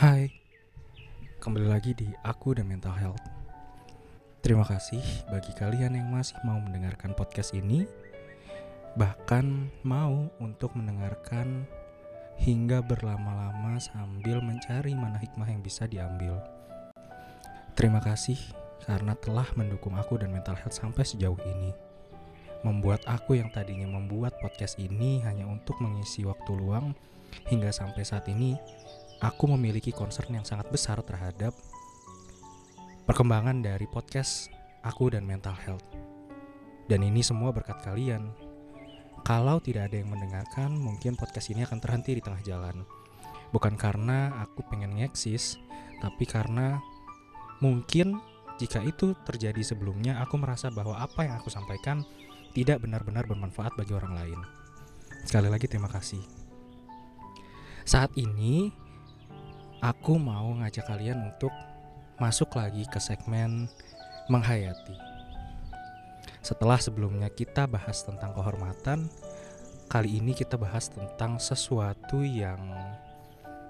Hai, kembali lagi di Aku dan Mental Health. Terima kasih bagi kalian yang masih mau mendengarkan podcast ini, bahkan mau untuk mendengarkan hingga berlama-lama sambil mencari mana hikmah yang bisa diambil. Terima kasih karena telah mendukung aku dan mental health sampai sejauh ini. Membuat aku yang tadinya membuat podcast ini hanya untuk mengisi waktu luang hingga sampai saat ini aku memiliki concern yang sangat besar terhadap perkembangan dari podcast aku dan mental health. Dan ini semua berkat kalian. Kalau tidak ada yang mendengarkan, mungkin podcast ini akan terhenti di tengah jalan. Bukan karena aku pengen ngeksis, tapi karena mungkin jika itu terjadi sebelumnya, aku merasa bahwa apa yang aku sampaikan tidak benar-benar bermanfaat bagi orang lain. Sekali lagi terima kasih. Saat ini aku mau ngajak kalian untuk masuk lagi ke segmen menghayati. Setelah sebelumnya kita bahas tentang kehormatan, kali ini kita bahas tentang sesuatu yang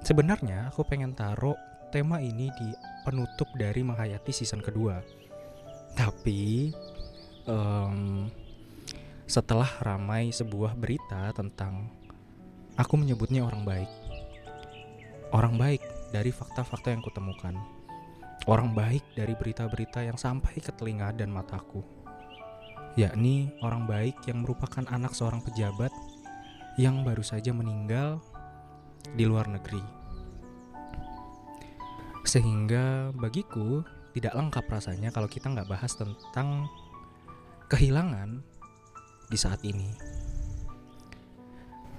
sebenarnya aku pengen taruh tema ini di penutup dari menghayati season kedua. Tapi um, setelah ramai sebuah berita tentang aku menyebutnya orang baik. Orang baik dari fakta-fakta yang kutemukan. Orang baik dari berita-berita yang sampai ke telinga dan mataku yakni orang baik yang merupakan anak seorang pejabat yang baru saja meninggal di luar negeri. Sehingga bagiku tidak lengkap rasanya kalau kita nggak bahas tentang kehilangan di saat ini.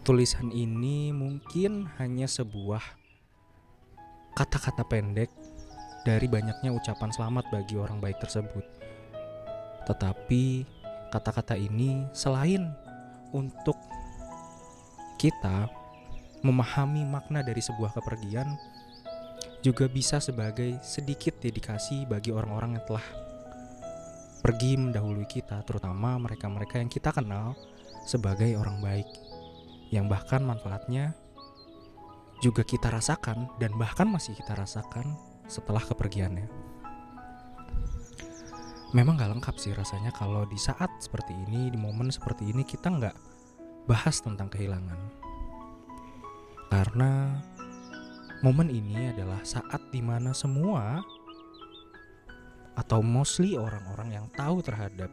Tulisan ini mungkin hanya sebuah kata-kata pendek dari banyaknya ucapan selamat bagi orang baik tersebut. Tetapi kata-kata ini selain untuk kita memahami makna dari sebuah kepergian juga bisa sebagai sedikit dedikasi bagi orang-orang yang telah pergi mendahului kita terutama mereka-mereka yang kita kenal sebagai orang baik yang bahkan manfaatnya juga kita rasakan dan bahkan masih kita rasakan setelah kepergiannya memang gak lengkap sih rasanya kalau di saat seperti ini, di momen seperti ini kita nggak bahas tentang kehilangan. Karena momen ini adalah saat di mana semua atau mostly orang-orang yang tahu terhadap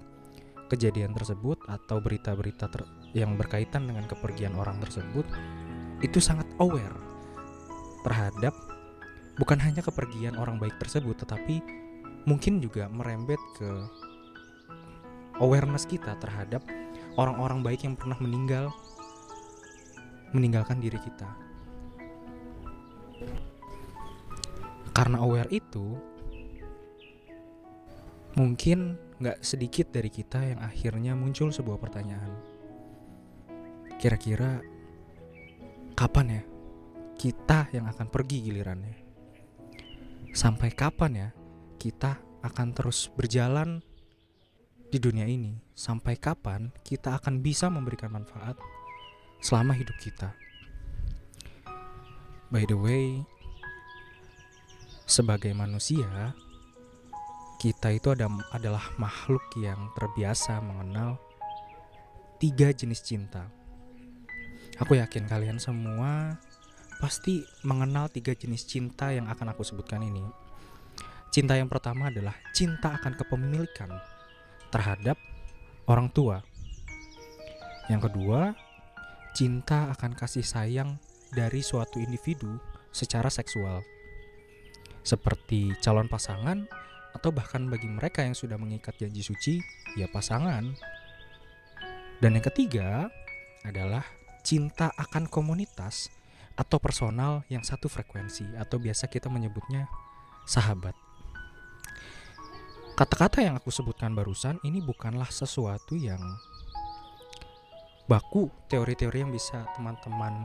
kejadian tersebut atau berita-berita ter yang berkaitan dengan kepergian orang tersebut itu sangat aware terhadap bukan hanya kepergian orang baik tersebut tetapi mungkin juga merembet ke awareness kita terhadap orang-orang baik yang pernah meninggal meninggalkan diri kita. Karena aware itu, mungkin nggak sedikit dari kita yang akhirnya muncul sebuah pertanyaan. Kira-kira kapan ya kita yang akan pergi gilirannya? Sampai kapan ya kita akan terus berjalan di dunia ini sampai kapan kita akan bisa memberikan manfaat selama hidup kita. By the way, sebagai manusia, kita itu ada, adalah makhluk yang terbiasa mengenal tiga jenis cinta. Aku yakin kalian semua pasti mengenal tiga jenis cinta yang akan aku sebutkan ini. Cinta yang pertama adalah cinta akan kepemilikan terhadap orang tua. Yang kedua, cinta akan kasih sayang dari suatu individu secara seksual. Seperti calon pasangan atau bahkan bagi mereka yang sudah mengikat janji suci, ya pasangan. Dan yang ketiga adalah cinta akan komunitas atau personal yang satu frekuensi atau biasa kita menyebutnya sahabat. Kata-kata yang aku sebutkan barusan ini bukanlah sesuatu yang baku teori-teori yang bisa teman-teman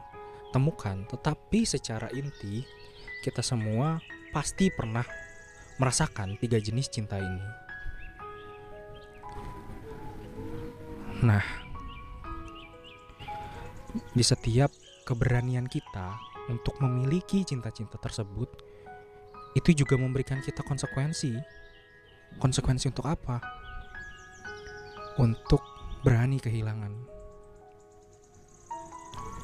temukan, tetapi secara inti kita semua pasti pernah merasakan tiga jenis cinta ini. Nah, di setiap keberanian kita untuk memiliki cinta-cinta tersebut itu juga memberikan kita konsekuensi. Konsekuensi untuk apa? Untuk berani kehilangan.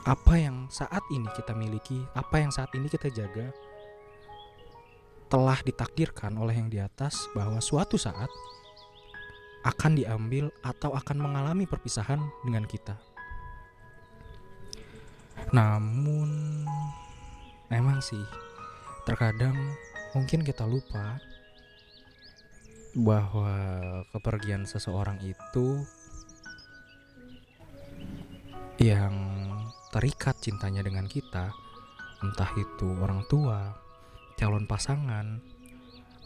Apa yang saat ini kita miliki, apa yang saat ini kita jaga, telah ditakdirkan oleh yang di atas bahwa suatu saat akan diambil atau akan mengalami perpisahan dengan kita. Namun, memang sih, terkadang mungkin kita lupa bahwa kepergian seseorang itu yang terikat cintanya dengan kita, entah itu orang tua, calon pasangan,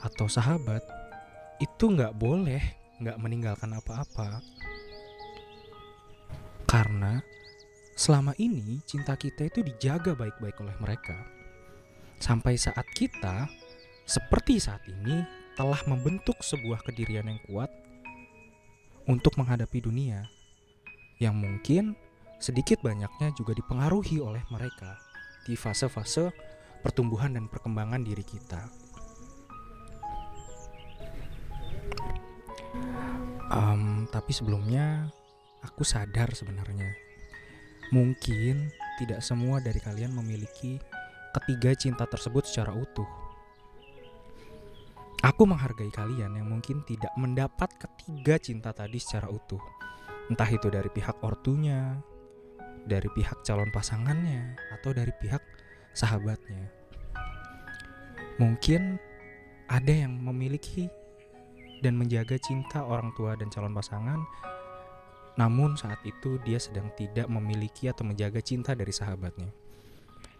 atau sahabat, itu nggak boleh nggak meninggalkan apa-apa. Karena selama ini cinta kita itu dijaga baik-baik oleh mereka. Sampai saat kita seperti saat ini telah membentuk sebuah kedirian yang kuat untuk menghadapi dunia yang mungkin sedikit banyaknya juga dipengaruhi oleh mereka di fase-fase pertumbuhan dan perkembangan diri kita. Um, tapi sebelumnya aku sadar sebenarnya mungkin tidak semua dari kalian memiliki ketiga cinta tersebut secara utuh. Aku menghargai kalian yang mungkin tidak mendapat ketiga cinta tadi secara utuh. Entah itu dari pihak ortunya, dari pihak calon pasangannya, atau dari pihak sahabatnya. Mungkin ada yang memiliki dan menjaga cinta orang tua dan calon pasangan, namun saat itu dia sedang tidak memiliki atau menjaga cinta dari sahabatnya.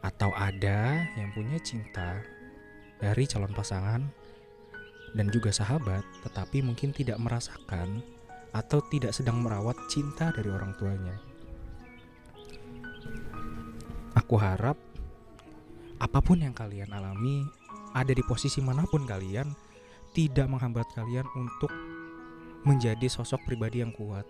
Atau ada yang punya cinta dari calon pasangan dan juga sahabat, tetapi mungkin tidak merasakan atau tidak sedang merawat cinta dari orang tuanya. Aku harap apa pun yang kalian alami, ada di posisi mana pun kalian, tidak menghambat kalian untuk menjadi sosok pribadi yang kuat,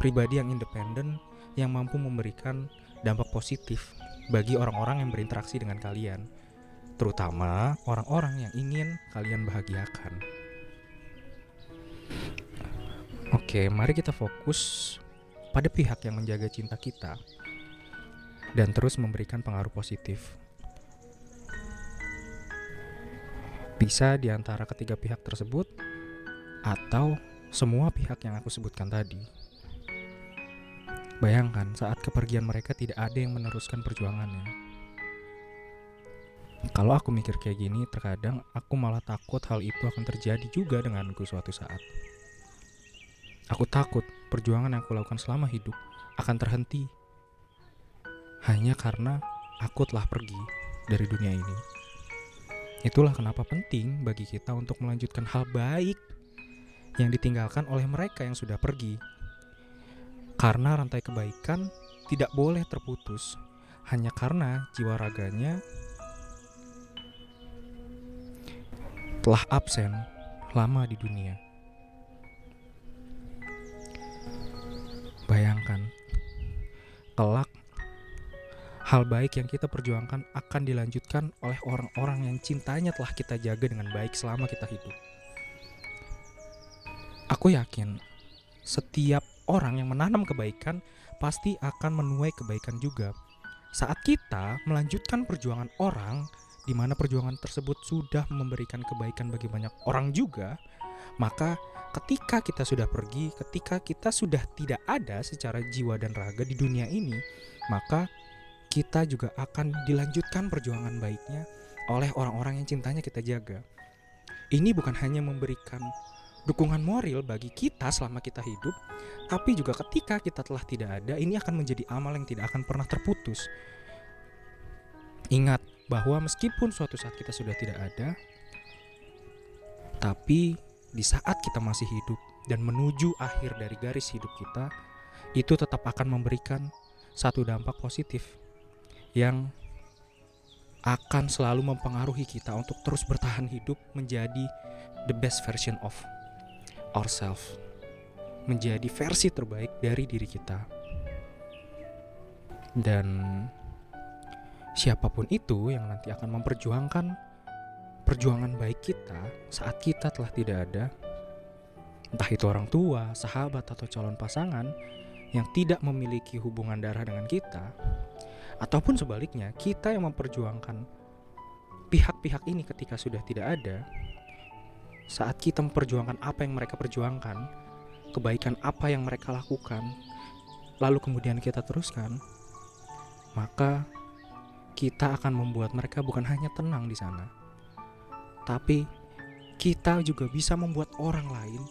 pribadi yang independen, yang mampu memberikan dampak positif bagi orang-orang yang berinteraksi dengan kalian terutama orang-orang yang ingin kalian bahagiakan. Oke, mari kita fokus pada pihak yang menjaga cinta kita dan terus memberikan pengaruh positif. Bisa di antara ketiga pihak tersebut atau semua pihak yang aku sebutkan tadi. Bayangkan saat kepergian mereka tidak ada yang meneruskan perjuangannya kalau aku mikir kayak gini, terkadang aku malah takut hal itu akan terjadi juga denganku suatu saat. Aku takut perjuangan yang aku lakukan selama hidup akan terhenti hanya karena aku telah pergi dari dunia ini. Itulah kenapa penting bagi kita untuk melanjutkan hal baik yang ditinggalkan oleh mereka yang sudah pergi. Karena rantai kebaikan tidak boleh terputus hanya karena jiwa raganya telah absen lama di dunia. Bayangkan, kelak hal baik yang kita perjuangkan akan dilanjutkan oleh orang-orang yang cintanya telah kita jaga dengan baik selama kita hidup. Aku yakin setiap orang yang menanam kebaikan pasti akan menuai kebaikan juga. Saat kita melanjutkan perjuangan orang di mana perjuangan tersebut sudah memberikan kebaikan bagi banyak orang juga, maka ketika kita sudah pergi, ketika kita sudah tidak ada secara jiwa dan raga di dunia ini, maka kita juga akan dilanjutkan perjuangan baiknya oleh orang-orang yang cintanya kita jaga. Ini bukan hanya memberikan dukungan moral bagi kita selama kita hidup, tapi juga ketika kita telah tidak ada, ini akan menjadi amal yang tidak akan pernah terputus. Ingat, bahwa meskipun suatu saat kita sudah tidak ada, tapi di saat kita masih hidup dan menuju akhir dari garis hidup kita, itu tetap akan memberikan satu dampak positif yang akan selalu mempengaruhi kita untuk terus bertahan hidup menjadi the best version of ourselves, menjadi versi terbaik dari diri kita. Dan siapa pun itu yang nanti akan memperjuangkan perjuangan baik kita saat kita telah tidak ada, entah itu orang tua, sahabat, atau calon pasangan yang tidak memiliki hubungan darah dengan kita, ataupun sebaliknya, kita yang memperjuangkan pihak-pihak ini ketika sudah tidak ada, saat kita memperjuangkan apa yang mereka perjuangkan, kebaikan apa yang mereka lakukan, lalu kemudian kita teruskan, maka kita akan membuat mereka bukan hanya tenang di sana, tapi kita juga bisa membuat orang lain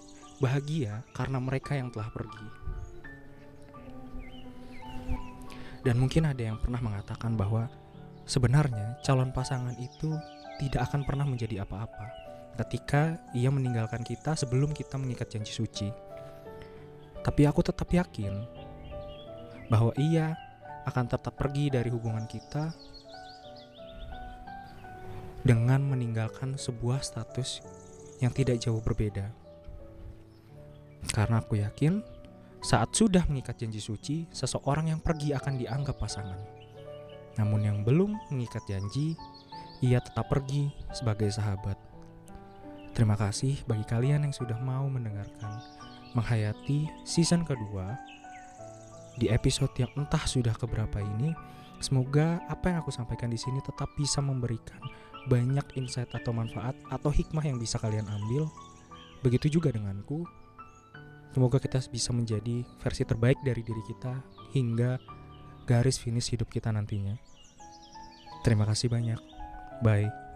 bahagia karena mereka yang telah pergi. Dan mungkin ada yang pernah mengatakan bahwa sebenarnya calon pasangan itu tidak akan pernah menjadi apa-apa ketika ia meninggalkan kita sebelum kita mengikat janji suci. Tapi aku tetap yakin bahwa ia akan tetap pergi dari hubungan kita dengan meninggalkan sebuah status yang tidak jauh berbeda. Karena aku yakin, saat sudah mengikat janji suci, seseorang yang pergi akan dianggap pasangan. Namun yang belum mengikat janji, ia tetap pergi sebagai sahabat. Terima kasih bagi kalian yang sudah mau mendengarkan menghayati season kedua di episode yang entah sudah keberapa ini. Semoga apa yang aku sampaikan di sini tetap bisa memberikan banyak insight atau manfaat atau hikmah yang bisa kalian ambil. Begitu juga denganku. Semoga kita bisa menjadi versi terbaik dari diri kita hingga garis finish hidup kita nantinya. Terima kasih banyak. Bye.